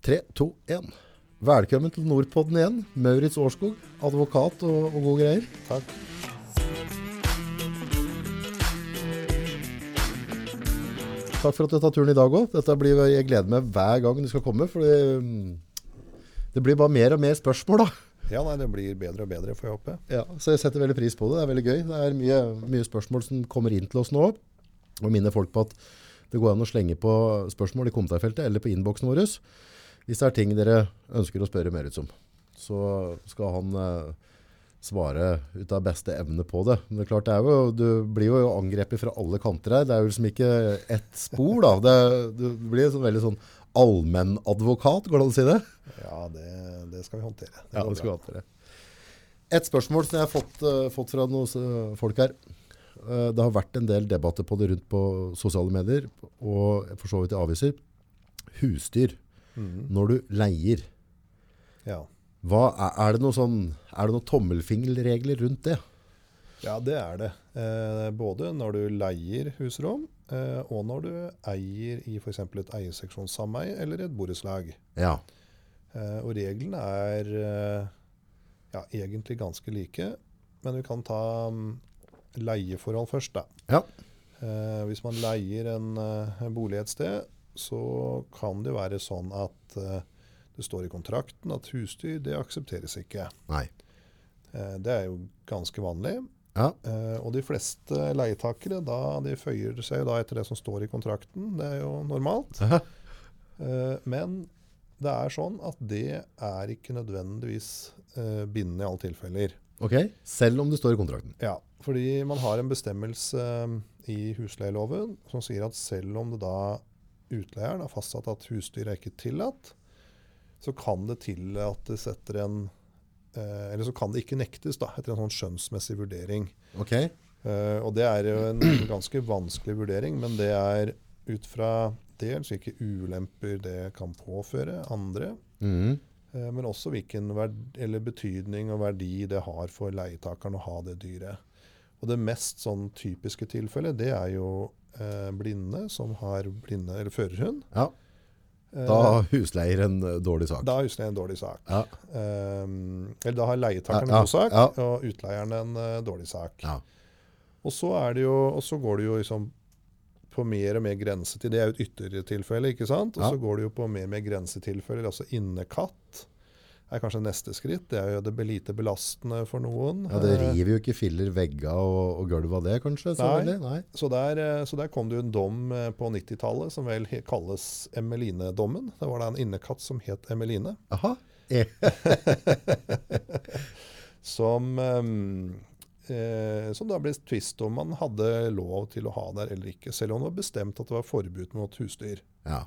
Tre, to, én. Velkommen til Nordpodden igjen. Maurits Årskog, advokat og, og gode greier. Takk. Takk for at du tar turen i dag òg. Dette blir Jeg gleder meg hver gang du skal komme. For det blir bare mer og mer spørsmål, da. Ja, nei, det blir bedre og bedre, får jeg håpe. Ja, så jeg setter veldig pris på det. Det er veldig gøy. Det er mye, mye spørsmål som kommer inn til oss nå. Og minner folk på at det går an å slenge på spørsmål i kommentarfeltet eller på innboksen vår. Hvis det er ting dere ønsker å spørre mer ut om. Så skal han eh, svare ut av beste evne på det. Men det er klart, det er jo, du blir jo angrepet fra alle kanter her. Det er jo liksom ikke ett spor, da. Det, du blir sånn veldig sånn allmennadvokat, går det an å si det? Ja, det, det skal vi håndtere. Det ja, det skal vi håndtere. Et spørsmål som jeg har fått, uh, fått fra noen eh, folk her. Uh, det har vært en del debatter på det rundt på sosiale medier, og for så vidt i aviser. Husdyr. Mhm. Når du leier, Ja. hva, er, er det noen sånn, noe tommelfingerregler rundt det? ja, det er det. Eh, både når du leier husrom, eh, og når du eier i f.eks. et eierseksjonssameie eller et borettslag. Ja. Eh, og reglene er eh, ja, egentlig ganske like, men vi kan ta um, leieforhold først, da. Ja. Eh, hvis man leier en, eh, en bolig et sted, så kan det være sånn at eh, det står i kontrakten at husdyr det aksepteres ikke. Nei. Eh, det er jo ganske vanlig. Ja. Eh, og de fleste leietakere da, de føyer seg jo da etter det som står i kontrakten. Det er jo normalt. Eh, men det er sånn at det er ikke nødvendigvis bindende i alle tilfeller. Ok. Selv om det står i kontrakten. Ja, fordi man har en bestemmelse i husleieloven som sier at selv om det da utleieren har fastsatt at husdyr er ikke tillatt, så kan det tillates etter en eh, Eller så kan det ikke nektes da, etter en sånn skjønnsmessig vurdering. Okay. Eh, og det er jo en ganske vanskelig vurdering, men det er ut fra dels hvilke ulemper det kan påføre andre, Mm. eh, men også hvilken betydning og verdi det har for leietakeren å ha det dyret. Og det mest sånn typiske tilfellet, det er jo eh, blinde som har blinde, eller førerhund. Ja. Eh, Da har husleier en eh, dårlig sak. da har husleie en dårlig sak. Ja. Um, eller da har leietakeren en god sak, og utleieren en uh, dårlig sak. Ja. Og så, er det jo, og så går det jo liksom på mer og mer grensetid. Det er jo et ytterligere tilfelle, ikke sant? Og så går det jo på mer og mer grensetilfeller, altså innekatt er kanskje neste skritt. Det er jo det lite belastende for noen. ja, det Eh, river jo ikke filler vegga og, og gulv av det, kanskje? Så Nei. Nei. Så der, eh, så der kom det jo en dom eh, på 90-tallet som vel kalles Emeline-dommen. Det var da en innekatt som het Emeline. Aha. Som, eh, som da ble tvist om man hadde lov til å ha der eller ikke. Selv om det var bestemt at det var forbud mot husdyr. Ja.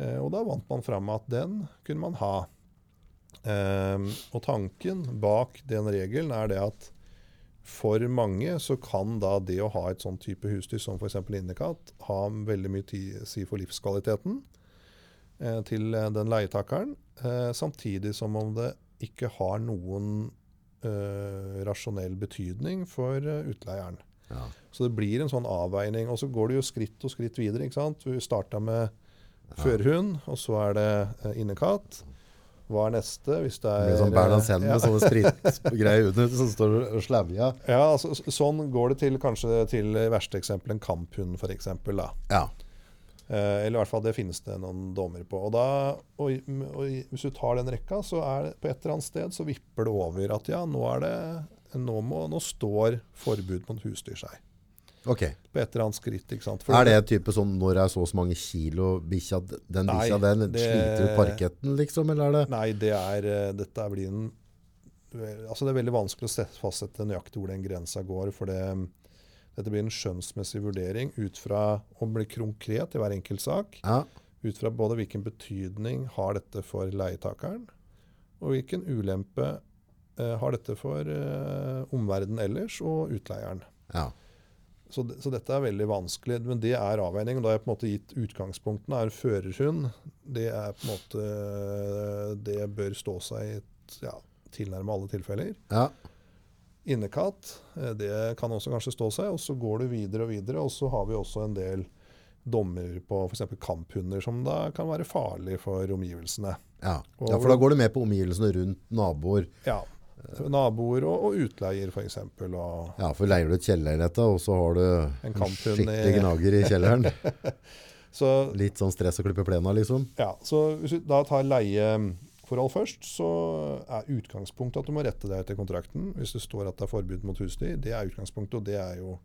Eh, og da vant man fram at den kunne man ha. Eh, og tanken bak den regelen er det at for mange så kan da det å ha et sånn type husdyr som f.eks. innekatt, ha veldig mye tid, si for livskvaliteten eh, til eh, den leietakeren. Eh, samtidig som om det ikke har noen eh, rasjonell betydning for eh, utleieren. ja. Så det blir en sånn avveining. Og så går det jo skritt og skritt videre. ikke sant? Vi starta med førhund og så er det eh, innekatt. Hva er neste? Hvis det Det er blir sånn Bernhard Senn ja. med sånne spritgreier under som står og slavja. Ja, altså, sånn går det til kanskje til verste eksempel en kamphund, f.eks. Ja. Eh, eller i hvert fall det finnes det noen dommer på. Og, da, og, og hvis du tar den rekka, så er det på et eller annet sted så vipper det over at ja, nå er det nå, må, nå står forbud mot husdyr seg. Ok. På et eller annet skritt. ikke sant? Er det en type sånn når det er så og så mange kilo bikkja, den bikkja den det- sliter ut parketten, liksom? Eller er det Nei, det er eh, Dette blir en Altså Det er veldig vanskelig å sette- fastsette nøyaktig hvor den grensa går. For det, dette blir en skjønnsmessig vurdering ut fra å bli konkret i hver enkelt sak. Ja. Ut fra både hvilken betydning har dette for leietakeren, og hvilken ulempe eh, har dette for eh, omverdenen ellers og utleieren. ja. Så, så dette er veldig vanskelig, men det er avveining. Da har jeg på en måte gitt utgangspunktene. er Førerhund det er på en måte Det bør stå seg i et, ja, tilnærmet alle tilfeller. ja. Innekatt, eh, det kan også kanskje stå seg. Og så går du videre og videre. Og så har vi også en del dommer på f.eks. kamphunder, som da kan være farlig for omgivelsene. Ja. Ja, for da går du med på omgivelsene rundt naboer. Ja. Naboer og, og utleier, f.eks. Ja, for leier du et kjellerleilighet, og så har du En en skikkelig i- gnager i kjelleren. så Litt sånn stress å klippe plena, liksom. Ja, så hvis vi da tar leieforhold først, så er utgangspunktet at du må rette deg etter kontrakten. Hvis det står at det er forbud mot husdyr, det er utgangspunktet, og det er jo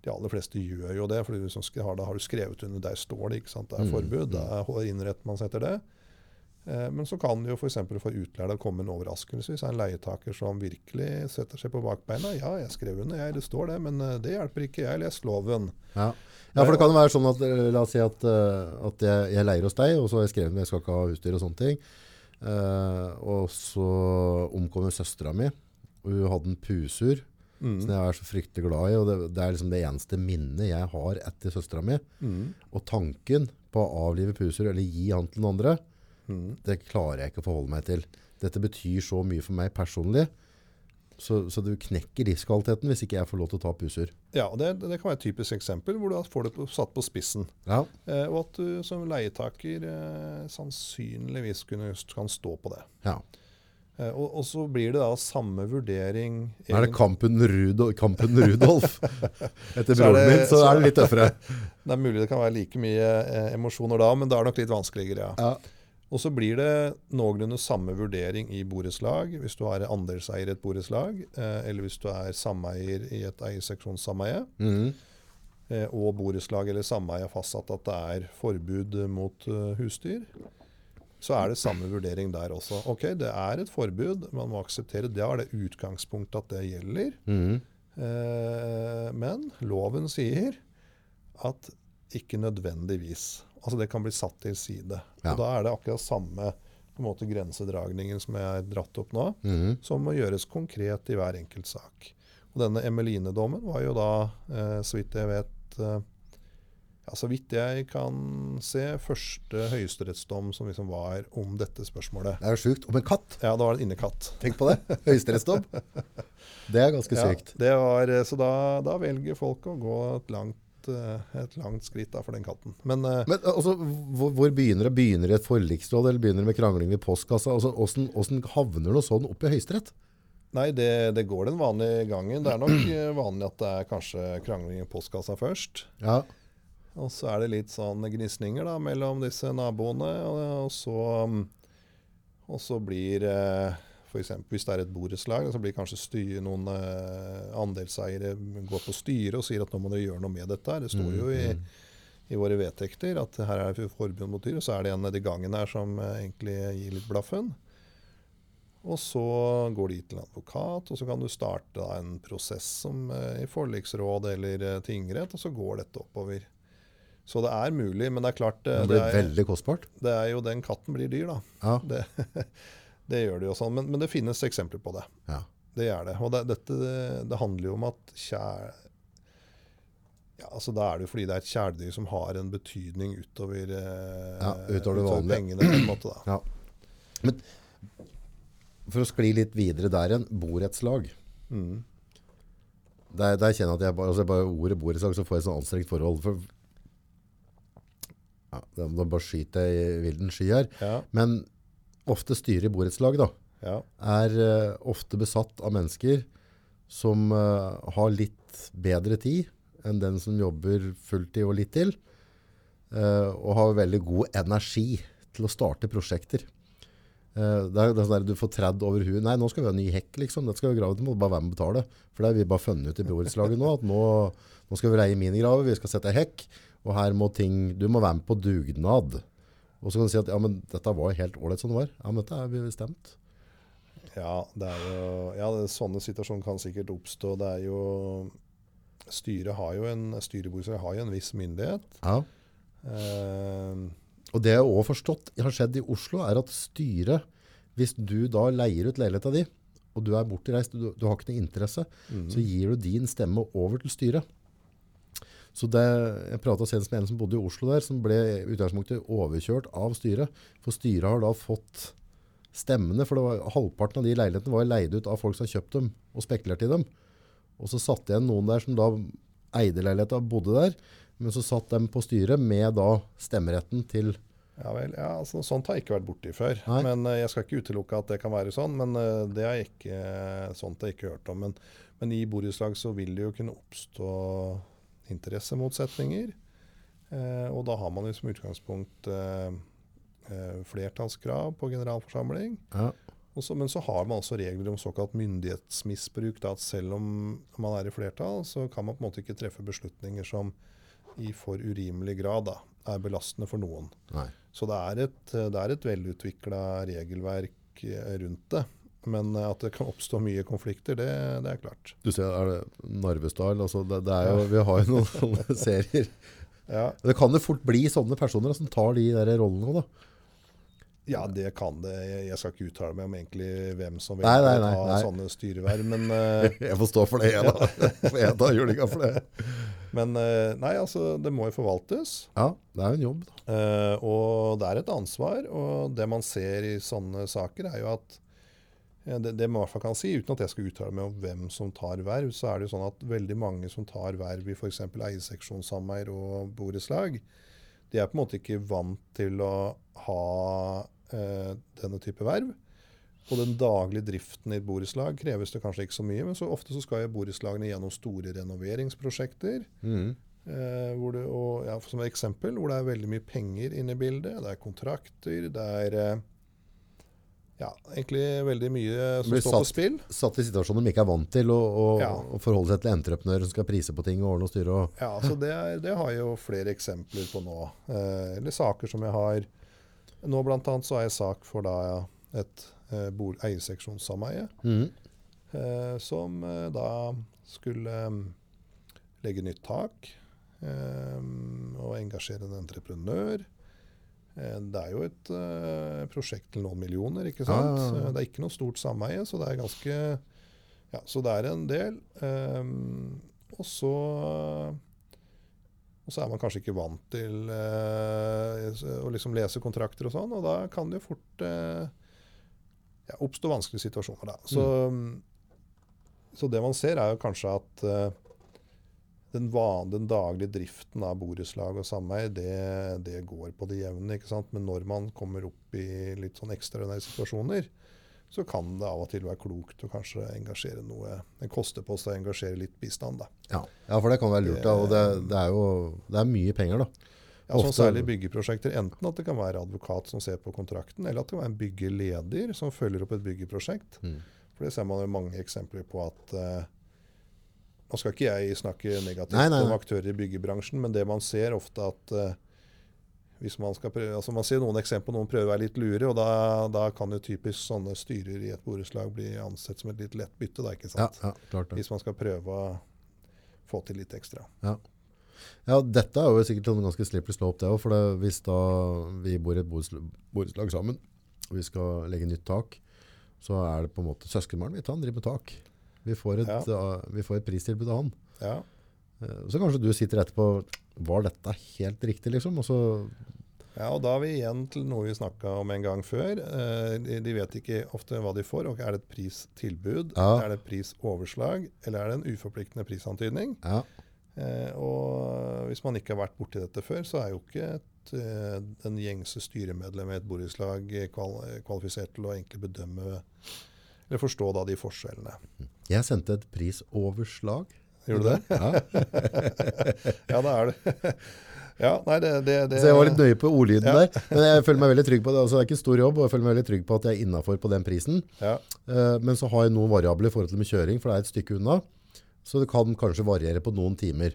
De aller fleste gjør jo det, for da har du skrevet under, der står det ikke sant, det er Mm, forbud. Da innretter man seg etter det. Eh, Men så kan det jo f.eks. for, for utleier komme en overraskelse. Hvis det er en leietaker som virkelig setter seg på bakbeina. Ja, jeg skrev under, jeg, det står det, men eh, det hjelper ikke. Jeg leser loven. Ja. ja, for det kan jo være sånn at eh, La oss si at, eh, at jeg, jeg leier hos deg, og så har jeg skrevet at jeg skal ikke ha utstyr og sånne ting. Eh, og så omkommer søstera mi, hun hadde en pusur Mm. som jeg er så fryktelig glad i. og Det, det er liksom det eneste minnet jeg har etter søstera mi. Mm. Og tanken på å avlive pusur eller gi han til noen andre, Mm. det klarer jeg ikke å forholde meg til. Dette betyr så mye for meg personlig. Så, så du knekker livskvaliteten hvis ikke jeg får lov til å ta pusur. Ja, og det, det kan være et typisk eksempel hvor du får det på, satt på spissen. Ja, Eh, og at du som leietaker eh, sannsynligvis kunne, kan stå på det. ja. Eh, og, og så blir det da samme vurdering Nå er det kampen, Rudolf, kampen Rudolf. Etter er broren det- min, så så- er det litt tøffere. Det er mulig det kan være like mye eh, emosjoner da, men det er nok litt vanskeligere. ja. Ja. Og så blir det noenlunde samme vurdering i borettslag hvis du er andelseier i et borettslag, eh, eller hvis du er sameier i et eierseksjonssameie. Mm. eh, og borettslag eller sameie har fastsatt at det er forbud mot uh, husdyr, så er det samme vurdering der også. Ok, det er et forbud, man må akseptere det. Det er det utgangspunktet at det gjelder. Mm. Eh, men loven sier at ikke nødvendigvis. Altså det kan bli satt til side. Ja. Og da er det akkurat samme på en måte grensedragningen som jeg har dratt opp nå mm. som må gjøres konkret i hver enkelt sak. Og denne Emeline-dommen var jo da, eh, så vidt jeg vet eh, ja, Så vidt jeg kan se, første høyesterettsdom som liksom var om dette spørsmålet. Det er jo sjukt. Om en katt. Ja, da var det en innekatt. Tenk på det. Høyesterettsdom. Det er ganske Ja, sykt. det var, eh, så da, da velger folk å gå et langt, eh, et langt skritt da for den katten. Men eh, Men altså, hvor, hvor begynner det? Begynner det i et forliksråd, eller begynner det med krangling i postkassa? Altså, hvordan, hvordan havner noe sånn opp i høyesterett? nei, det, det går den vanlige gangen. Det er nok eh, vanlig at det er kanskje krangling i postkassa først. Ja. Og så er det litt sånn gnisninger da, mellom disse naboene. Og, og, så, mm, og så blir eh, f.eks. hvis det er et borettslag, så blir kanskje styr, noen eh, andelseiere går på styret og sier at nå må dere gjøre noe med dette. Det står jo i, Mm, i våre vedtekter at her er det forbud mot dyr. Og så er det en nedi gangen her som eh, egentlig gir litt blaffen. Og så går de til en advokat, og så kan du starte en prosess som, eh, i forliksråd eller tingrett, og så går dette oppover. Så det er mulig, men det er klart Det det blir er, veldig kostbart. det er jo den katten blir dyr, da. Ja. Det, det gjør det jo sånn. Men, men det finnes eksempler på det. Ja. Det er det. Og det, dette det, handler jo om at kjær... Ja, altså Da er det jo fordi det er et kjæledyr som har en betydning utover, eh, Ja, utover det vanlige. pengene. på en måte da. Ja. For å skli litt videre der igjen, borettslag. Mm. Der, der kjenner jeg at jeg bare, altså bare ordet borettslag, så får jeg et sånn anstrengt forhold. For, ja, da bare skyter jeg i vilden sky her. Ja, Men ofte styret i borettslag da, ja, er uh, ofte besatt av mennesker som uh, har litt bedre tid enn den som jobber fulltid og litt til, uh, og har veldig god energi til å starte prosjekter. Det er, det er sånn der, du får tredd over huet. Nei, nå skal vi ha ny hekk, liksom. Dette skal vi grave, til, må bare være med og betale. For det har vi bare funnet ut i borettslaget nå, at nå, nå skal vi reie minigraver, vi skal sette hekk, og her må ting, du må være med på dugnad. Og så kan du si at, ja, men dette var helt ålreit som det var. Ja, men dette er bestemt. ja, det er jo, ja det, sånne situasjoner kan sikkert oppstå. Det er jo Styret har jo en har jo en viss myndighet. Ja. Eh, Og det jeg også har forstått har skjedd i Oslo, er at styret, hvis du da leier ut leiligheta di, og du er bortreist, du, du har ikke noe interesse, mm. så gir du din stemme over til styret. Så det, jeg pratet senest med en som bodde i Oslo der, som ble utgangspunktet overkjørt av styret. For styret har da fått stemmene, for det var, halvparten av de leilighetene var leid ut av folk som har kjøpt dem og spekulert i dem. Og så satt igjen noen der som da eide leiligheta og bodde der, men så satt de på styret med da stemmeretten til Ja vel, ja, altså Sånt har jeg ikke vært borti før. Nei. Men uh, Jeg skal ikke utelukke at det kan være sånn, men uh, det har jeg ikke, sånt har jeg ikke hørt om. Men, men i borettslag så vil det jo kunne oppstå interessemotsetninger. Eh, og da har man jo som utgangspunkt eh, eh, flertallskrav på generalforsamling. ja, Og så- men så har man altså regler om såkalt myndighetsmisbruk. Da, at selv om man er i flertall, så kan man på en måte ikke treffe beslutninger som i for urimelig grad da, er belastende for noen. Nei. Så det er et, det er et velutvikla regelverk rundt det. Men eh, at det kan oppstå mye konflikter, det, det er klart. Du ser, er det Narvestyle? Altså det, det er jo, vi har jo noen sånne serier. Ja, Det kan jo fort bli sånne personer som tar de der rollene òg, da. ja det kan det. Jeg, skal ikke uttale meg om egentlig hvem som Nei, nei, nei, ta sånne styreverv. Men, uh, Jeg får stå for det, jeg da. For jeg tar julinga for det. men uh, nei, altså, det må jo forvaltes. Ja, det er jo en jobb. Da. Uh, og det er et ansvar. Og det man ser i sånne saker, er jo at det, det man i hvert fall kan si, uten at jeg skal uttale meg om hvem som tar verv, så er det jo sånn at veldig mange som tar verv i f.eks. eierseksjonssameier og borettslag, de er på en måte ikke vant til å ha eh, denne type verv. På den daglige driften i et borettslag kreves det kanskje ikke så mye, men så ofte så skal jo borettslagene gjennom store renoveringsprosjekter. Mm. Eh, det, og, ja, som et eksempel, hvor det er veldig mye penger inne i bildet. Det er kontrakter, det er eh, ja, egentlig veldig mye som står på satt- spill. Satt i situasjoner de ikke er vant til, og, og, Ja. og forholde seg til entreprenører som skal prise på ting og ordne og styre. Og, Ja, så det, er, det har jeg jo flere eksempler på nå. Eh, eller saker som jeg har Nå annet så har jeg sak for da et eh, eierseksjonssameie. mm. eh, som eh, da skulle eh, legge nytt tak eh, og engasjere en entreprenør. Eh, det er jo et uh, prosjekt til noen millioner, ikke sant? Eh, Det er ikke noe stort sameie, så det er ganske Ja, så det er en del. Um, og så og så er man kanskje ikke vant til uh, å liksom lese kontrakter og sånn, og da kan det jo fort uh, ja, oppstå vanskelige situasjoner. Da. Så, så det man ser, er jo kanskje at den, van, den daglige driften av borettslag og sameie, det, det går på det jevne. ikke sant? Men når man kommer opp i litt sånn ekstraordinære situasjoner, så kan det av og til være klokt å kanskje engasjere noe Det koster på seg å engasjere litt bistand, da. ja. ja, for det kan være lurt. Da, og det, det er jo det er mye penger, da. Ja, sånn særlig byggeprosjekter. Enten at det kan være advokat som ser på kontrakten, eller at det kan være en byggeleder som følger opp et byggeprosjekt. Mm. For det ser man jo mange eksempler på at eh, Nå skal ikke jeg snakke negativt Nei, nei, nei. om aktører i byggebransjen, men det man ser ofte at uh, hvis Man skal prøve, altså man ser noen eksempler noen prøver å være litt lure, og da, da kan jo typisk sånne styrer i et borettslag bli ansett som et litt lett bytte. Da, ikke sant? ja, klart det. Hvis man skal prøve å få til litt ekstra. Ja, dette er jo sikkert en ganske slippery slope det òg. for det, hvis da vi bor i et borettslag sammen, og vi skal legge nytt tak, så er det på en måte søskenbarnet mitt, han driver med tak. Vi får et, uh, vi får et pristilbud av han. Ja. Eh, Så kanskje du sitter etterpå, var dette helt riktig liksom? Og så, Ja, og da er vi igjen til noe vi snakka om en gang før. Eh, de, vet ikke ofte hva de får. og Er det et pristilbud, Ja. er det et prisoverslag, eller er det en uforpliktende prisantydning? ja, Eh, og hvis man ikke har vært borti dette før, så er jo ikke et, eh, den gjengse styremedlem i et borettslag kval, kvalifisert til å egentlig bedømme eller forstå da de forskjellene. jeg sendte et prisoverslag. Gjorde du det? Ja. Ja, det er det. ja, nei, det, det, det Så jeg var litt nøye på ordlyden Ja. der. Men jeg føler meg veldig trygg på det. Altså, det er ikke stor jobb, og jeg føler meg veldig trygg på at jeg er innenfor på den prisen. Ja, Uh, Men så har jeg noen variabler i forhold til med kjøring, for det er et stykke unna. Så det kan kanskje variere på noen timer.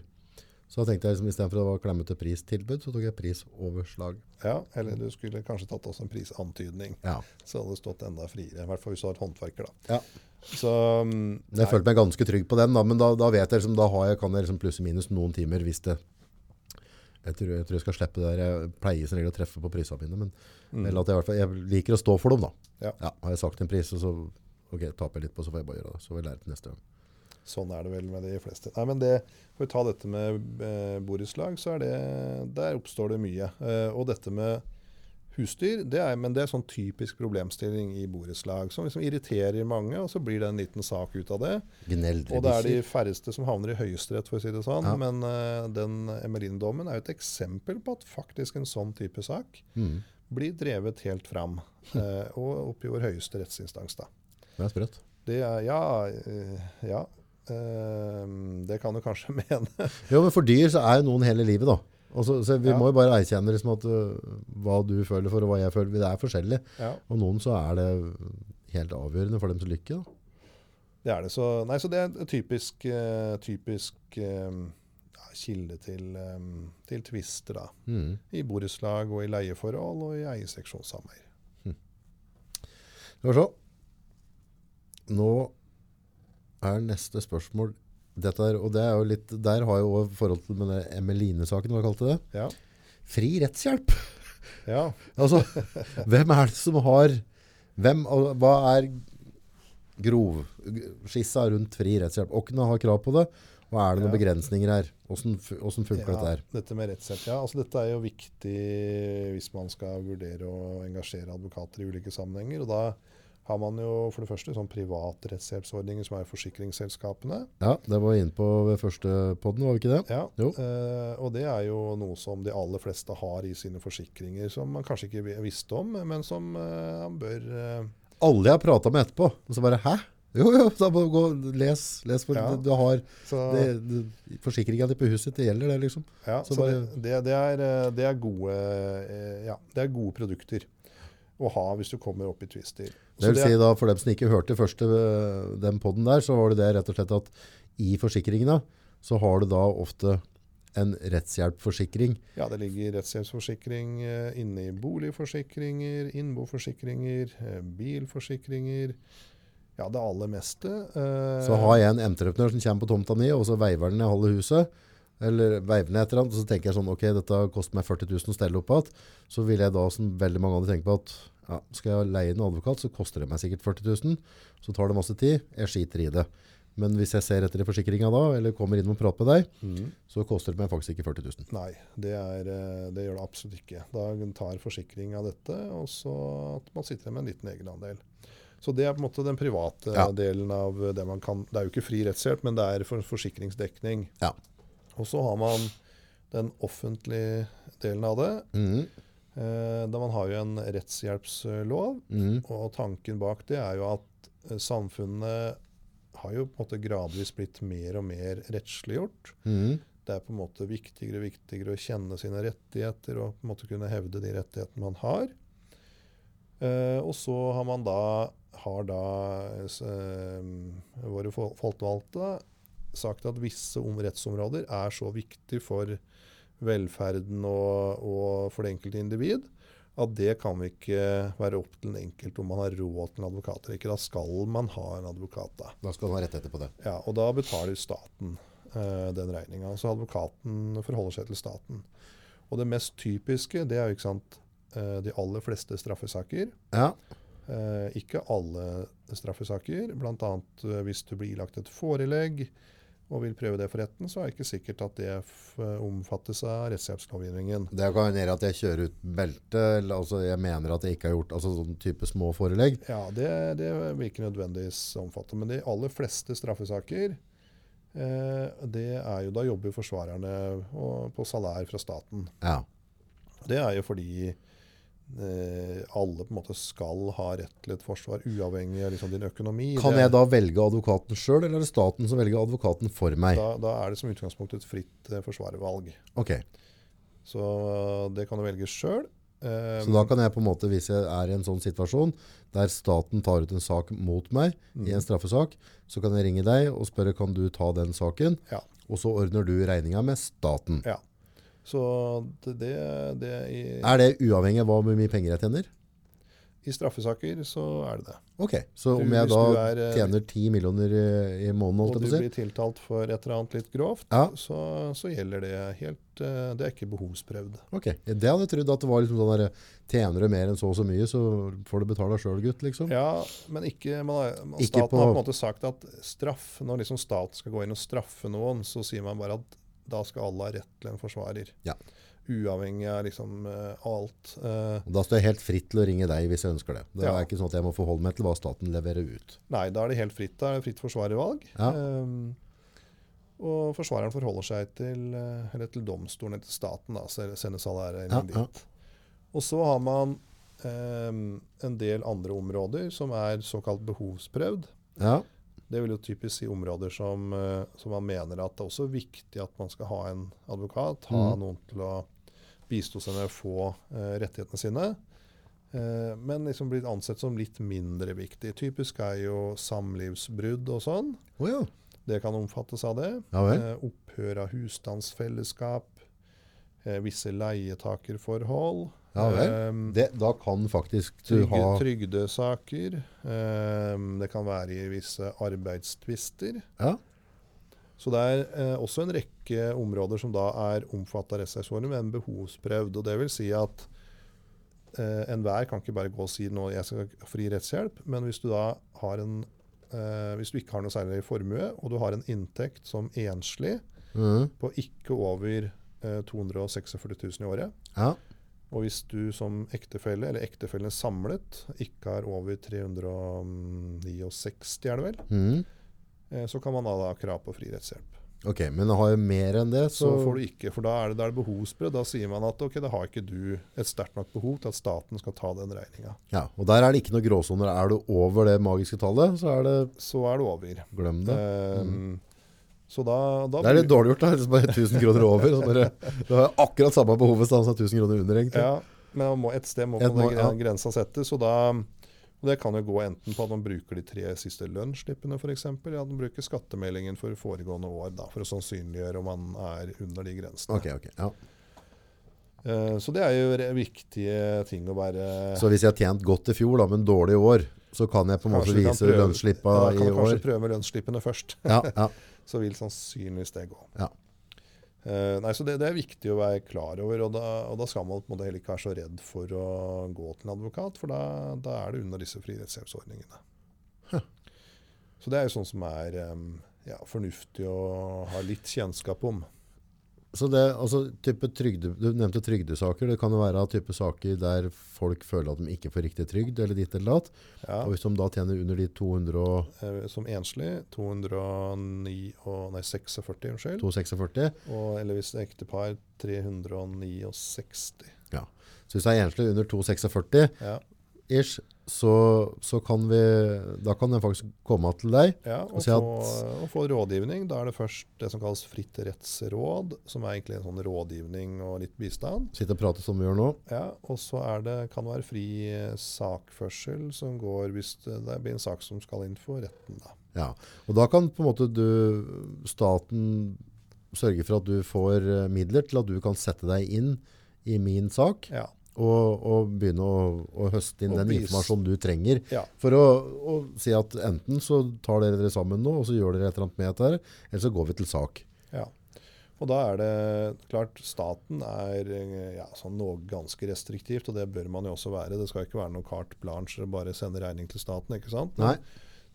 Så da tenkte jeg liksom, i stedet for å klemme til pristilbud, så tok jeg prisoverslag. ja, eller du skulle kanskje tatt også en prisantydning. Ja. Så hadde det stått enda friere. I hvert fall hvis du har et håndverker. da. Ja. Så mm, Jeg følte meg ganske trygg på den, da, men da, da vet jeg liksom, da har jeg, kan jeg liksom plusse minus noen timer hvis det jeg tror, jeg tror jeg skal slippe det der. Jeg pleier som regel å treffe på prisene mine, men mm, eller at jeg, i hvert fall, jeg liker å stå for dem. da. Ja. Har jeg sagt en pris, og så ok, taper jeg litt på, så får jeg bare gjøre det. Så får jeg lære til neste gang. Sånn er det vel med de fleste. Nei, men det, For å ta dette med eh, borettslag, så er det, der oppstår det mye. Eh, og dette med husdyr. Det er, men det er sånn typisk problemstilling i borettslag som liksom irriterer mange, og så blir det en liten sak ut av det. Gneldre Og det er de færreste som havner i Høyesterett, for å si det sånn. Ja. Men eh, den Emelin-dommen er jo et eksempel på at faktisk en sånn type sak Mm. blir drevet helt fram. eh, og opp i vår høyeste rettsinstans, da. Det er sprøtt. Det er Ja. eh, ja. Eh, det kan du kanskje mene. Jo, men for dyr så er jo noen hele livet, da. Også, så, vi Ja. må jo bare erkjenne liksom at uh, hva du føler for, og hva jeg føler. Det er forskjellig. ja. Og noen så er det helt avgjørende for deres lykke. Da. Det er det. Så, nei, så det er en typisk, uh, typisk eh, ja, kilde til, um, til tvister, da. Mm. I borettslag og i leieforhold og i eierseksjonssameie. Mm. Nå er neste spørsmål dette er, og det er jo litt, Der har jo forhold til med Emeline-saken, hva kalte det? Ja. Fri rettshjelp! ja. Altså, hvem er det som har hvem, Hva er grovskissa rundt fri rettshjelp? Hvem har krav på det? Og er det noen Ja. begrensninger her? Hvordan, hvordan funker Ja, dette her? Dette med rettshjelp. Ja, altså dette er jo viktig hvis man skal vurdere å engasjere advokater i ulike sammenhenger. og Da har man jo for det første sånn private rettshjelpsordninger som er forsikringsselskapene. Ja, det var vi inne på ved første podden, var vi ikke det? Ja, Jo. eh, og det er jo noe som de aller fleste har i sine forsikringer, som man kanskje ikke visste om, men som eh, man bør eh, Alle jeg har prata med etterpå, og så bare Hæ? Jo, jo, da må du gå les. les for Ja. du, har Forsikringa di på huset ditt, det gjelder det, liksom. Ja, Så så, bare- det, det, det, er, eh, det, er gode, eh, ja, det er gode produkter å ha hvis du kommer opp i tvister. Det vil si da, For dem som ikke hørte første øh, den podden der, så var det det rett og slett at i forsikringene så har du da ofte en rettshjelpforsikring. Ja, det ligger rettshjelpsforsikring eh, inne i boligforsikringer, innboforsikringer, eh, bilforsikringer. Ja, det aller meste. eh, Så har jeg en entreprenør som kommer på tomta mi, og så veiver den i halve huset. Eller veiver den et eller annet, og så tenker jeg sånn, ok, dette koster meg 40 000 å stelle opp igjen. Så vil jeg da, som veldig mange andre tenker på, at ja, skal jeg leie en advokat, så koster det meg sikkert 40 000. Så tar det masse tid. Jeg skiter i det. Men hvis jeg ser etter i forsikringa da, eller kommer inn og prater med deg, mm. så koster det meg faktisk ikke 40 000. Nei, det, er, eh, det gjør det absolutt ikke. Da tar forsikring av dette, og så at man sitter med en liten egenandel. Så det er på en måte den private Ja. delen av det man kan Det er jo ikke fri rettshjelp, men det er for forsikringsdekning. Ja. Og så har man den offentlige delen av det. Mhm. Eh, da man har jo en rettshjelpslov, mm. og tanken bak det er jo at eh, samfunnet har jo på en måte gradvis blitt mer og mer rettsliggjort. Mm. Det er på en måte viktigere og viktigere å kjenne sine rettigheter og på en måte kunne hevde de rettighetene man har. Eh, og så har man da, har da eh, våre folkevalgte sagt at visse om rettsområder er så viktig for velferden og, og for det enkelte individ at det kan vi ikke være opp til den enkelte om man har råd til en advokat eller ikke. Da skal man ha en advokat. da. Da skal man ha rettigheter på det. Ja, og da betaler staten eh, den regninga. Så advokaten forholder seg til staten. Og det mest typiske, det er jo ikke sant, eh, de aller fleste straffesaker. Ja. Eh, ikke alle straffesaker. Bl.a. Uh, hvis du blir ilagt et forelegg og vil prøve det for retten, så er det ikke sikkert at det omfattes av rettshjelpslovgivningen. Det kan være at jeg kjører ut belte, eller altså jeg mener at jeg ikke har gjort altså sånn type små forelegg. Ja, det, det vil ikke nødvendigvis omfatte. Men de aller fleste straffesaker, eh, det er jo da jobber forsvarerne og, på salær fra staten. Ja. Det er jo fordi eh, alle på en måte skal ha rett til et forsvar, uavhengig av liksom din økonomi. Kan jeg da velge advokaten sjøl, eller er det staten som velger advokaten for meg? da, da er det som utgangspunkt et fritt eh, forsvarervalg. Ok, Så eh, det kan du velge sjøl. Så da kan jeg på en måte, hvis jeg er i en sånn situasjon der staten tar ut en sak mot meg i en straffesak, så kan jeg ringe deg og spørre kan du ta den saken, Ja. og så ordner du regninga med staten. Ja. Så det, det, i, Er det uavhengig av hvor mye penger jeg tjener? I straffesaker så er det det. Ok, så om jeg da er, eh, tjener 10 millioner i, måneden, Og du blir tiltalt for et eller annet litt grovt, Ja. så, så gjelder det helt eh, Det er ikke behovsprøvd. Ok, det hadde jeg trodd at det var liksom sånn der, tjener du mer enn så og så mye, så får du betale selv, gutt, liksom. Ja, men ikke, man, har- man, Ikke staten på- har på en måte sagt at straff, når liksom staten skal gå inn og straffe noen, så sier man bare at da skal alle ha rett til en forsvarer. Ja. uavhengig av liksom uh, alt. Uh, Da står jeg helt fritt til å ringe deg hvis jeg ønsker det. Det Ja. er ikke sånn at jeg må forholde meg til hva staten leverer ut. nei, da er det helt fritt. Da er det fritt forsvarervalg. Ja. Um, og forsvareren forholder seg til, eller til domstolen til staten, da, så sendes salæret inn ja. dit. Og så har man um, en del andre områder som er såkalt behovsprøvd. Ja, Det vil jo typisk si områder som, eh, som man mener at det er også viktig at man skal ha en advokat, ha Mm. noen til å bistå seg med å få eh, rettighetene sine. Eh, men liksom blitt ansett som litt mindre viktig. Typisk er jo samlivsbrudd og sånn. Oh, ja. Det kan omfattes av det. Ja. Eh, opphør av husstandsfellesskap. Eh, visse leietakerforhold. Ja vel. Eh, Det, da kan faktisk du trygge, ha Trygdesaker. Eh, det kan være i visse arbeidstvister. Ja. Så det er eh, også en rekke områder som da er omfattet av rettssaksordningen, men behovsprøvd. Og det vil si at eh, enhver kan ikke bare gå og si nå jeg skal ha fri rettshjelp, men hvis du da har en eh, hvis du ikke har noe særlig formue, og du har en inntekt som enslig mm. på ikke over eh, 246 000 i året, Ja. Og hvis du som ektefelle, eller ektefellen samlet, ikke er over 369, er det vel, mm. eh, så kan man da ha krav på fri rettshjelp. Ok, men har jeg mer enn det, Så så, får du ikke, for da er det, da er det behovsbrudd. Da sier man at ok, da har ikke du et sterkt nok behov til at staten skal ta den regninga. ja, Og der er det ikke noe gråsoner. Er du over det magiske tallet, så er det Så er det over. glem det. Ehm, Så da, da Det er litt dårlig gjort, da. Hvis bare 1000 kroner over. Bare, du har akkurat samme behovet som 1000 kroner under, egentlig. Ja, men må, et sted må Et må- ja. grensa settes. Og, da, og det kan jo gå enten på at man bruker de tre siste lønnsslippene f.eks., eller at man bruker skattemeldingen for foregående år da, for å sannsynliggjøre om man er under de grensene. Okay, okay, Ja. Eh, så det er jo viktige ting å være Så hvis jeg har tjent godt i fjor, da, men dårlig i år, så kan jeg på en måte vise du i lønnsslippet Da kan kanskje år. prøve lønnsslippene først. Ja, ja. så vil sannsynligvis det gå. Ja. Uh, nei, så det, det er viktig å være klar over, og da, og da skal man på en måte heller ikke være så redd for å gå til en advokat, for da, da er det under disse fri rettshjelpsordningene. Så det er jo sånn som er um, ja, fornuftig å ha litt kjennskap om. Så det, altså, trygde, du nevnte trygdesaker. Det kan jo være type saker der folk føler at de ikke får riktig trygd, eller ditt eller datt. Ja, Og hvis de da tjener under de 200 og eh, som enslig 209 og, nei, 46, unnskyld. 246, Og, eller hvis ektepar 369. Ja. så hvis det er enslig under 246 Ja, ish, så, så kan vi, da kan den faktisk komme til deg. Ja, Og og, si få, og få rådgivning. Da er det først det som kalles fritt rettsråd, som er egentlig en sånn rådgivning og litt bistand. Sitte og prate som vi gjør nå. Ja, Og så er det, kan det være fri sakførsel som går hvis det, det blir en sak som skal inn for retten. da. Ja, og da kan på en måte du, staten sørge for at du får eh, midler til at du kan sette deg inn i min sak, Ja, og, og begynne å, å høste inn Og den informasjonen du trenger. ja, For å, å si at enten så tar dere dere sammen nå, og så gjør dere et eller annet med dette, her, eller så går vi til sak. ja. Og da er det klart staten er ja, sånn noe ganske restriktivt, og det bør man jo også være. Det skal ikke være noe carte blanche bare sende regning til staten. ikke sant? Nei,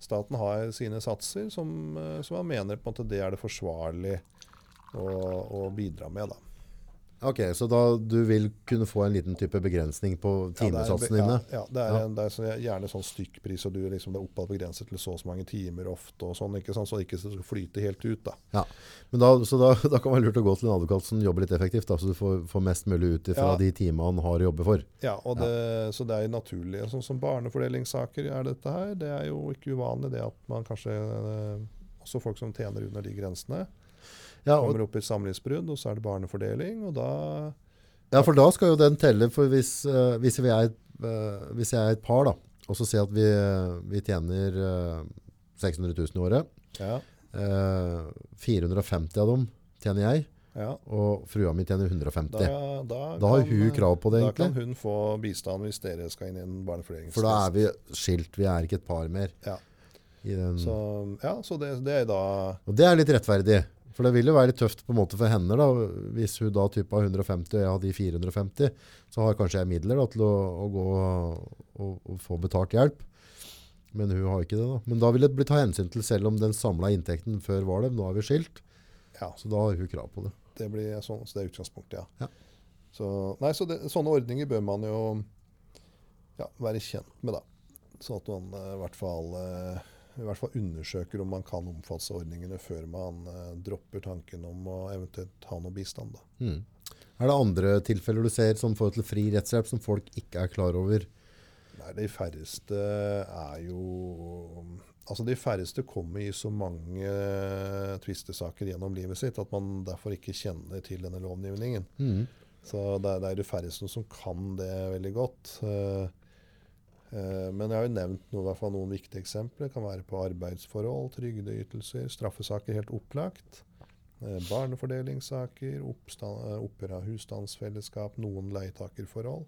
Staten har sine satser som, eh, som man mener på en måte det er det forsvarlig å, å bidra med. da. Ok, så da du vil kunne få en liten type begrensning på timesatsene dine? Ja, ja, det er, Ja. En, det er så, gjerne sånn stykkpris, og du liksom, det er oppad begrenset til så og så mange timer ofte, og sånn, ikke sant? så det ikke skal flyte helt ut. da. Ja, men da, så da, da kan det være lurt å gå til en advokat som jobber litt effektivt, da, så du får, får mest mulig ut fra Ja. de timene han har å jobbe for. Ja, og det, Så det er jo naturlig. Sånn som barnefordelingssaker er dette her. Det er jo ikke uvanlig det at man kanskje eh, Også folk som tjener under de grensene, Ja, og, kommer opp i samlivsbrudd, og så er det barnefordeling, og da ja, for da skal jo den telle, for hvis, uh, hvis, vi er, eh, hvis jeg er et par da, og så sier at vi, vi tjener uh, 600 000 i året, Ja. eh, 450 av dem tjener jeg, ja og frua mi tjener 150. da, Da, da, har kan- hun krav på det Da egentlig, kan hun få bistand hvis dere skal inn i en barnefordelingsfest. for da er vi skilt, vi er ikke et par mer. Ja. I den, Så, ja, så det, det er da Og det er litt rettferdig. For det vil jo være tøft på en måte for henne da, hvis hun da type har 150 og jeg har de 450, så har kanskje jeg midler da, til å, å gå og, og få betalt hjelp. Men hun har ikke det da. Men da vil det bli tatt hensyn til selv om den samla inntekten før var det, nå er vi skilt, Ja, så da har hun krav på det. det blir sånn, så det er utgangspunktet, ja. Ja. Så, nei, så det, sånne ordninger bør man jo ja, være kjent med, da. Sånn at man eh, i hvert fall eh, i hvert fall undersøker om man kan omfattes av ordningene før man eh, dropper tanken om å eventuelt ha noe bistand. Mm. Er det andre tilfeller du ser som forhold til fri rettshjelp som folk ikke er klar over? Nei, De færreste er jo Altså De færreste kommer i så mange eh, tvistesaker gjennom livet sitt at man derfor ikke kjenner til denne lovgivningen. Mm. Så det, er- det er de færreste som kan det veldig godt. Eh, Men jeg har jo nevnt noe, i hvert fall noen viktige eksempler. Det kan være på arbeidsforhold, trygdeytelser, straffesaker helt opplagt. eh, Barnefordelingssaker, oppstand, eh, opphør av husstandsfellesskap, noen leietakerforhold.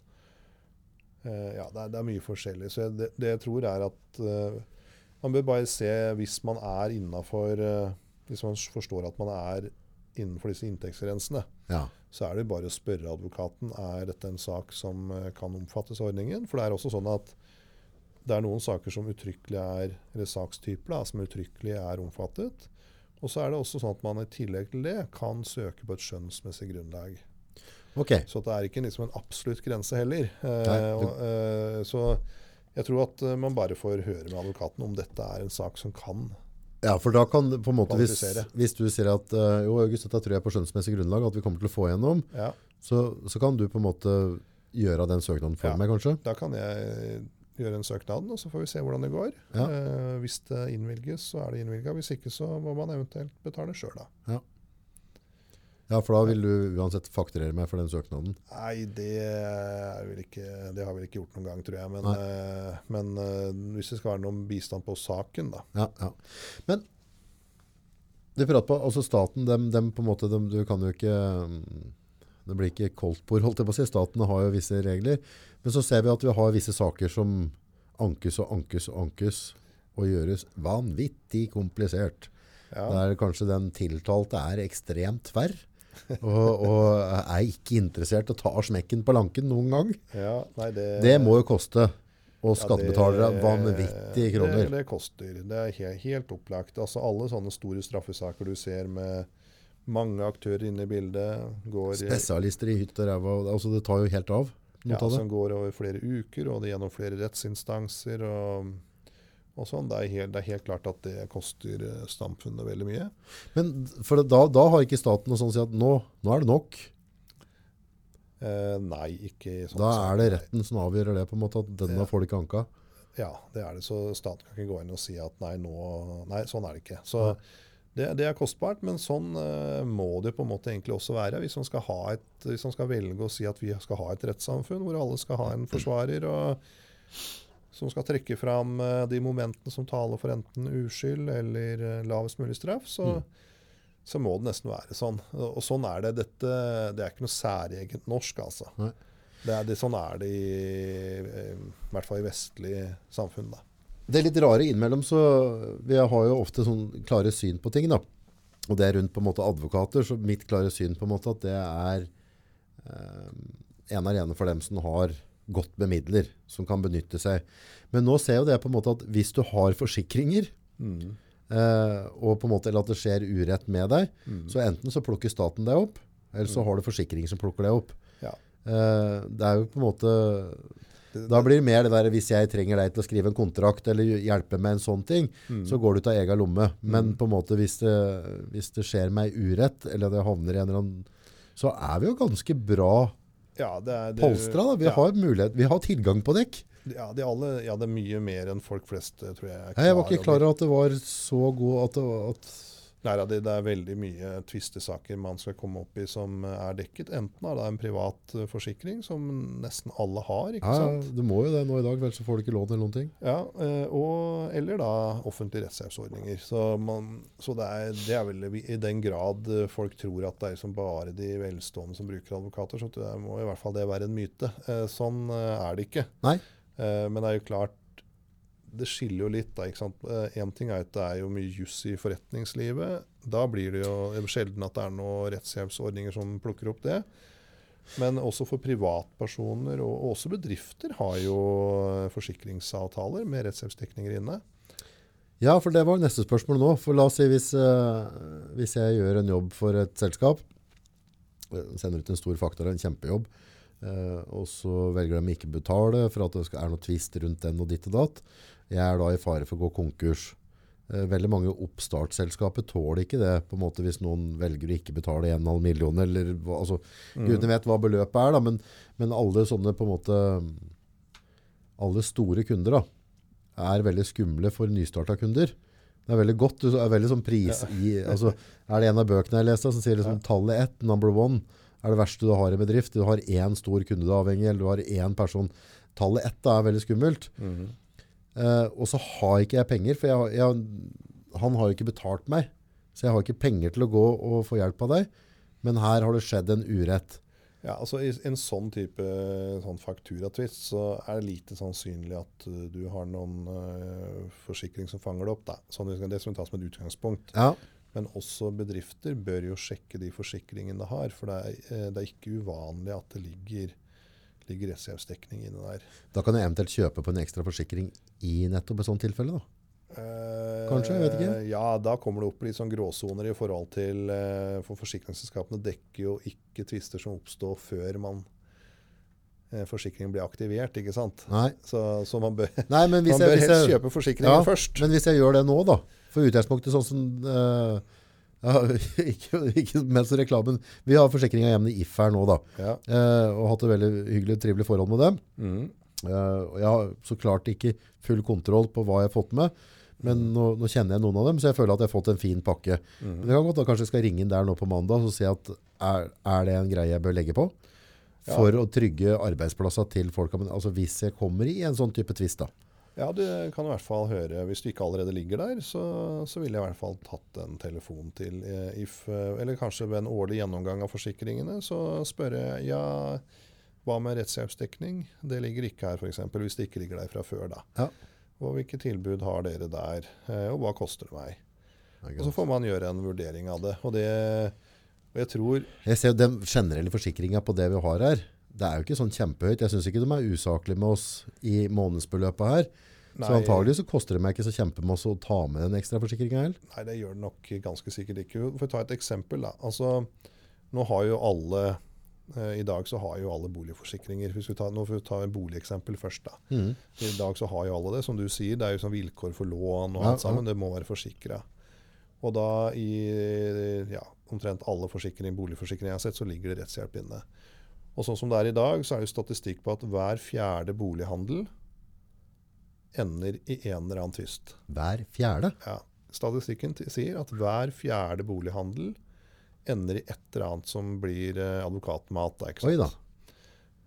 Eh, Ja, det er, det er mye forskjellig. Så jeg, det, det jeg tror er at eh, man bør bare se hvis man er innafor Hvis man forstår at man er innenfor disse inntektsgrensene Ja. så er det bare å spørre advokaten er dette en sak som eh, kan omfattes av ordningen. For det er også sånn at det er noen saker som uttrykkelig er, eller sakstyper da, som uttrykkelig er omfattet. Og så er det også sånn at man i tillegg til det kan søke på et skjønnsmessig grunnlag. Okay. Så det er ikke liksom en absolutt grense heller. Eh, Nei, du- og, eh, så jeg tror at eh, man bare får høre med advokaten om dette er en sak som kan. Ja, for da kan på en måte, hvis, hvis du sier at eh, jo, August, dette tror jeg på skjønnsmessig grunnlag at vi kommer til å få igjennom, Ja, så, så kan du på en måte gjøre den søknaden for Ja. meg, kanskje? Da kan jeg gjøre en søknad, og så får vi se hvordan det går. Ja. Eh, hvis det innvilges, så er det innvilga. Hvis ikke, så må man eventuelt betale sjøl, da. Ja, for da vil du uansett fakturere meg for den søknaden. Nei, det, ikke, det har vi vel ikke gjort noen gang, tror jeg. Men, eh, men eh, hvis det skal være noen bistand på saken, da. Ja, ja. Men du prater på, altså staten, dem, dem på en måte, dem, du kan jo ikke, mm, det blir ikke koldtbord, holdt jeg på å si. Staten har jo visse regler. Men så ser vi at vi har visse saker som ankes og ankes og ankes og gjøres vanvittig komplisert. Ja, Der kanskje den tiltalte er ekstremt tverr. og, og er ikke interessert og tar smekken på lanken noen gang. ja nei, det, Det må jo koste. Og skattebetalere ja, vanvittige kroner. Det, det koster. Det er helt, helt opplagt. Altså Alle sånne store straffesaker du ser med mange aktører inne i bildet, går Spesialister i hytt og ræva. Altså det tar jo helt av. Ja, av som går over flere uker, og det gjennom flere rettsinstanser. og, og sånn. Det er, helt, det er helt klart at det koster eh, samfunnet veldig mye. Men for da, da har ikke staten noe sånn å si at nå, nå er det nok. Eh, nei, ikke sånn Da er det retten som avgjør det, på en måte, at denne Ja. har ikke anka. Ja, det er det. Så staten kan ikke gå inn og si at nei, nå Nei, sånn er det ikke. Så Nei. Det, det er kostbart, men sånn uh, må det på en måte egentlig også være. Hvis man, skal ha et, hvis man skal velge å si at vi skal ha et rettssamfunn hvor alle skal ha en forsvarer og som skal trekke fram uh, de momentene som taler for enten uskyld eller uh, lavest mulig straff, så, Mm. så må det nesten være sånn. Og og sånn er det. Dette, det er ikke noe særegent norsk, altså. Det er, det, sånn er det i, i, i hvert fall i vestlig samfunn. da. Det er litt rare innimellom, så vi har jo ofte sånn klare syn på ting da. Og det er rundt på en måte advokater, så mitt klare syn på en måte at det er eh, en alene for dem som har godt med midler, som kan benytte seg. Men nå ser jo det på en måte at hvis du har forsikringer, Mm. eh, og på en måte, eller at det skjer urett med deg, Mm. så enten så plukker staten deg opp, eller så Mm. har du forsikring som plukker deg opp. Ja. Eh, det er jo på en måte Da blir det mer det der hvis jeg trenger deg til å skrive en kontrakt eller hjelpe med en sånn ting, Mm. så går du ut av egen lomme. Men Mm. på en måte hvis det, hvis det skjer meg urett, eller det havner i en eller annen så er vi jo ganske bra ja, det er, det, polstra. Da. Vi, ja, har mulighet, vi har tilgang på dekk. ja, de alle, ja, det er mye mer enn folk flest, tror jeg. er Nei, Jeg var ikke klar over. at det var så god at at Nei, ja, det, er veldig mye tvistesaker man skal komme opp i som er dekket. Enten er det en privat eh, forsikring, som nesten alle har, ikke ja, sant? Du må jo det nå i dag, ellers får du ikke lån eller noen ting. Ja, eh, og, eller da offentlige rettshjelpsordninger. Så, man, så det, er, det er vel i den grad eh, folk tror at det er liksom bare de velstående som bruker advokater, så det må i hvert fall det være en myte. Sånn er det ikke. Nei. Men det er jo klart, det skiller jo litt. da, ikke sant? Én ting er at det er jo mye juss i forretningslivet. Da blir det jo sjelden at det er noen rettshjelpsordninger som plukker opp det. Men også for privatpersoner og og også bedrifter har jo forsikringsavtaler med rettshjelpsdekninger inne. Ja, for det var neste spørsmål nå. For la oss si hvis, eh, hvis jeg gjør en jobb for et selskap, eh, sender ut en stor faktor, en kjempejobb. Eh, og så velger de ikke betale for at det er noe tvist rundt den og ditt og datt. Jeg er da i fare for å gå konkurs. Eh, veldig mange oppstartsselskaper tåler ikke det på en måte hvis noen velger å ikke betale 1,5 million. Eller, altså, Gudene vet hva beløpet er, da, men, men alle sånne på en måte alle store kunder da, er veldig skumle for nystarta kunder. Det er veldig godt. Det er veldig sånn pris i altså, Er det en av bøkene jeg leste som sier liksom, tallet ett, number one, er det verste du har i bedrift? Du har én stor kunde du er avhengig eller du har én person. Tallet ett da, er veldig skummelt. Mhm. Eh, og så har ikke jeg penger, for jeg, jeg, han har jo ikke betalt meg. Så jeg har ikke penger til å gå og få hjelp av deg. Men her har det skjedd en urett. Ja, altså I en sånn type sånn fakturatvist så er det lite sannsynlig at uh, du har noen uh, forsikring som fanger det opp. Da. Sånn, det skal- det skal vi ta som et utgangspunkt. Ja, Men også bedrifter bør jo sjekke de forsikringene de har. For det er, eh, det er ikke uvanlig at det ligger, ligger rettshjelpsdekning inne der. Da kan jeg eventuelt kjøpe på en ekstra forsikring i nettopp et sånt tilfelle. da. Eh, Kanskje, jeg vet ikke. Ja, da kommer det opp litt sånn gråsoner i forhold til eh, For forsikringsselskapene dekker jo ikke tvister som oppstår før man eh, forsikringen blir aktivert, ikke sant. Nei, Så, så man bør, Nei men hvis man jeg, bør hvis helst jeg, kjøpe forsikringen Ja, først. men hvis jeg gjør det nå, da For utgangspunktet sånn som eh, ja, ikke, ikke mens reklamen Vi har forsikring av i If her nå, da. Ja. eh, og hatt et veldig hyggelig trivelig forhold med dem. Mm. Eh, jeg har så klart ikke full kontroll på hva jeg har fått med. Men nå, nå kjenner jeg noen av dem, så jeg føler at jeg har fått en fin pakke. Mm. Men det kan godt da kanskje jeg skal ringe inn der nå på mandag og si at er, er det en greie jeg bør legge på? Ja. For å trygge arbeidsplasser til folk. Altså hvis jeg kommer i en sånn type tvist, da. Ja, du kan i hvert fall høre Hvis du ikke allerede ligger der, så, så ville jeg i hvert fall tatt en telefon til eh, If. eh, Eller kanskje ved en årlig gjennomgang av forsikringene, så spørre ja, hva med rettshjelpsdekning? Det ligger ikke her, f.eks. Hvis det ikke ligger der fra før, da. Ja. Og hvilke tilbud har dere der, eh, og hva koster det meg? Og så får man gjøre en vurdering av det. Og det og jeg tror Jeg ser jo den generelle forsikringa på det vi har her. Det er jo ikke sånn kjempehøyt. Jeg syns ikke de er usaklige med oss i månedsbeløpet her. Så antagelig så koster det meg ikke så kjempemasse å ta med den ekstra forsikringa heller. Nei, det gjør det nok ganske sikkert ikke. For å ta et eksempel, da. Altså, nå har jo alle eh, I dag så har jo alle boligforsikringer. Hvis vi tar, nå får vi ta en boligeksempel først. da. Mm. I dag så har jo alle det. Som du sier, det er jo sånn vilkår for lån og Ja, alt sammen. Det må være forsikra. Og da i ja, omtrent alle forsikring, boligforsikringer jeg har sett, så ligger det rettshjelp inne. Og sånn som det er i dag, så er det statistikk på at hver fjerde bolighandel ender i en eller annen tvist. Hver fjerde. Ja, statistikken sier at hver fjerde bolighandel ender i et eller annet som blir eh, advokatmat. Da, ikke sant? Oi da.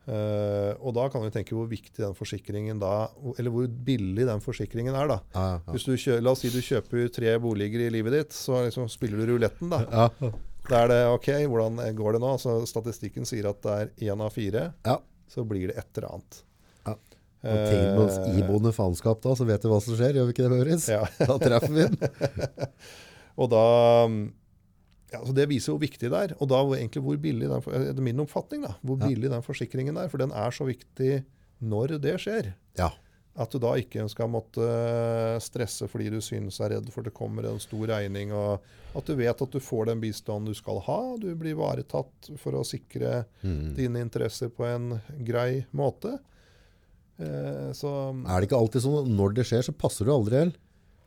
Uh, og da kan vi tenke hvor viktig den forsikringen da, eller hvor billig den forsikringen er. da. Ja, ja. Hvis du kjø, la oss si du kjøper tre boliger i livet ditt, så liksom spiller du ruletten. da. Ja. Da er det OK, hvordan går det nå? Så Statistikken sier at det er én av fire. Ja. Så blir det et eller annet. Ja. Og ting med oss Eh, iboende faenskap da, så vet vi hva som skjer. Gjør vi ikke det, Mauritz? ja. Da treffer vi den. Og da ja, så Det viser hvor viktig det er. Og da egentlig hvor billig den, for- etter min oppfatning da, hvor billig den forsikringen er. For den er så viktig når det skjer. Ja. At du da ikke skal måtte stresse fordi du synes er redd for det kommer en stor regning. og At du vet at du får den bistanden du skal ha. Du blir ivaretatt for å sikre Mm. dine interesser på en grei måte. Eh, så Er det ikke alltid sånn at når det skjer, så passer du aldri helt?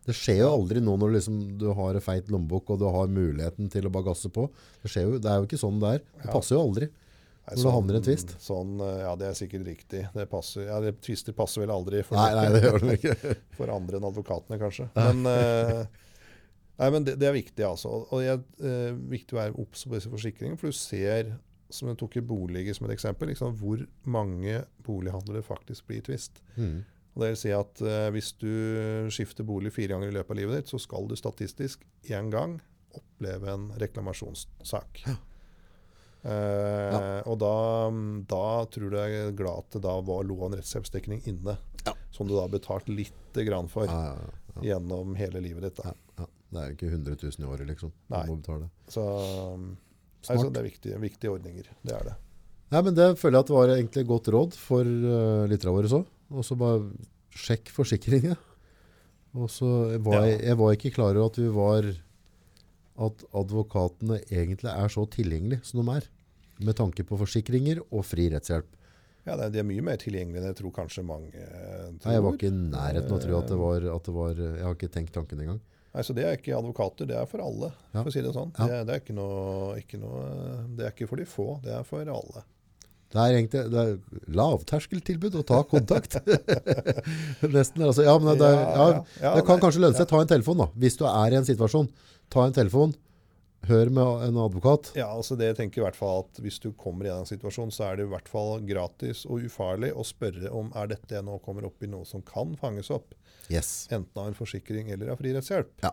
Det skjer jo aldri nå når liksom du har feit lommebok og du har muligheten til å bare gasse på. Det, jo, det er jo ikke sånn det er. Det passer jo aldri. Nei, sånn, du havner en tvist. Sånn, eh, ja, det er sikkert riktig. Det passer, ja, det, Tvister passer vel aldri for, Nei, nei, det gjør det ikke. for andre enn advokatene, kanskje. Men, uh, nei, men det, det er viktig, altså. Og det er uh, viktig å være obs på disse forsikringene, for du ser, som jeg tok i boliger som et eksempel, liksom, hvor mange bolighandlere faktisk blir tvist. Mm. Og det vil si at uh, Hvis du skifter bolig fire ganger i løpet av livet ditt, så skal du statistisk én gang oppleve en reklamasjonssak. Eh, Og da, da tror du jeg er glad at det da var lå en rettshjelpsdekning inne. Ja. Som du da har betalt lite grann for Ja, ja, ja. gjennom hele livet ditt. Da. Ja, ja. Det er jo ikke 100 000 i året, liksom. Du Nei. må betale. Så altså, det er viktige, viktige ordninger. Det er det. Nei, men det føler jeg at det var egentlig godt råd for uh, lytterne våre så. Og så bare sjekk forsikringen. Og så var Ja. jeg, jeg var ikke klar over at vi var at advokatene egentlig er så tilgjengelige som de er. med tanke på forsikringer og fri rettshjelp. Ja, de er mye mer tilgjengelige enn jeg tror kanskje mange eh, tror. Nei, jeg var ikke i nærheten av å tro at det var, at det var Jeg har ikke tenkt tanken engang. Nei, så Det er ikke advokater, det er for alle. Ja. for å si Det sånn. Ja. Det, det, er ikke noe, ikke noe, det er ikke for de få, det er for alle. Det er egentlig det er lavterskeltilbud å ta kontakt. Nesten. Altså, ja, men det, ja, ja, det kan kanskje lønne seg. Ta en telefon, da. Hvis du er i en situasjon. Ta en telefon. Hør med en advokat. Ja, altså det jeg tenker i hvert fall at Hvis du kommer i en situasjon, så er det i hvert fall gratis og ufarlig å spørre om er dette jeg nå kommer opp i noe som kan fanges opp. Yes. Enten av en forsikring eller av fri rettshjelp. Ja.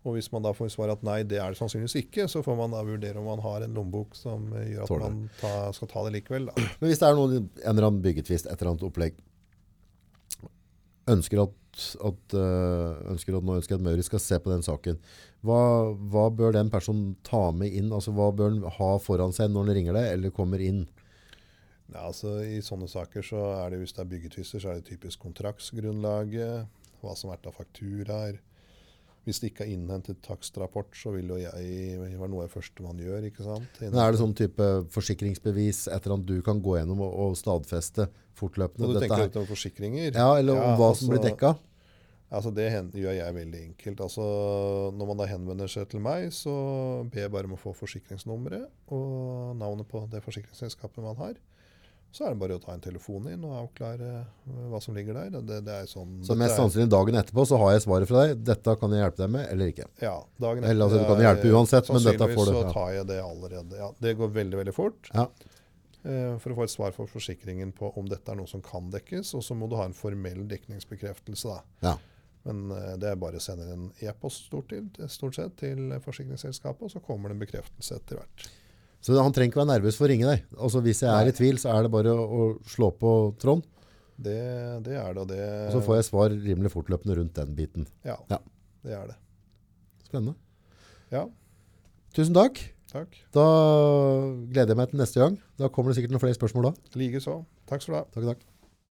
Og hvis man da får svar at nei, det er det sannsynligvis ikke, så får man da vurdere om man har en lommebok som eh, gjør at man ta, skal ta det likevel. Da. Men hvis det er noen, en eller annen byggetvist, et eller annet opplegg, ønsker at, at, øh, ønsker at, nå ønsker at Møri skal se på den saken, hva, hva bør den personen ta med inn? Altså, hva bør han ha foran seg når han ringer deg, eller kommer inn? Ja, altså I sånne saker så er det hvis det er byggetvister, så er det typisk kontraktsgrunnlaget, hva som har vært av fakturaer. Hvis det ikke er innhentet takstrapport, så vil jo jeg være noe av det første man gjør. ikke sant? Innhentet. er det sånn type forsikringsbevis, etter at du kan gå gjennom og, og stadfeste fortløpende? Når du tenker litt om forsikringer? Ja, eller om hva altså- som blir dekka? Altså Det gjør jeg veldig enkelt. Altså Når man da henvender seg til meg, så ber jeg bare om å få forsikringsnummeret og navnet på det forsikringsselskapet man har. Så er det bare å ta en telefon inn og avklare eh, hva som ligger der. Det, det er sånn, Så mest sannsynlig dagen etterpå så har jeg svaret fra deg. Dette kan jeg hjelpe deg med, eller ikke. Ja, dagen Eller, altså, du kan hjelpe uansett, men dette får du, Sannsynligvis så tar jeg det allerede. Ja, det går veldig veldig fort. Ja. eh, For å få et svar fra forsikringen på om dette er noe som kan dekkes. Og så må du ha en formell dekningsbekreftelse. da. Ja. Men eh, det er bare å sende en e-post stort, stort sett til forsikringsselskapet, og så kommer det en bekreftelse etter hvert. Så han trenger ikke være nervøs for å ringe deg. Altså Hvis jeg er i tvil, så er det bare å, å slå på Trond, Det, det er det, og det og så får jeg svar rimelig fortløpende rundt den biten. Ja, Ja. det er det. Spennende. Ja, Tusen takk. takk. Da gleder jeg meg til neste gang. Da kommer det sikkert noen flere spørsmål da. Likeså. Takk skal du ha. Takk, takk.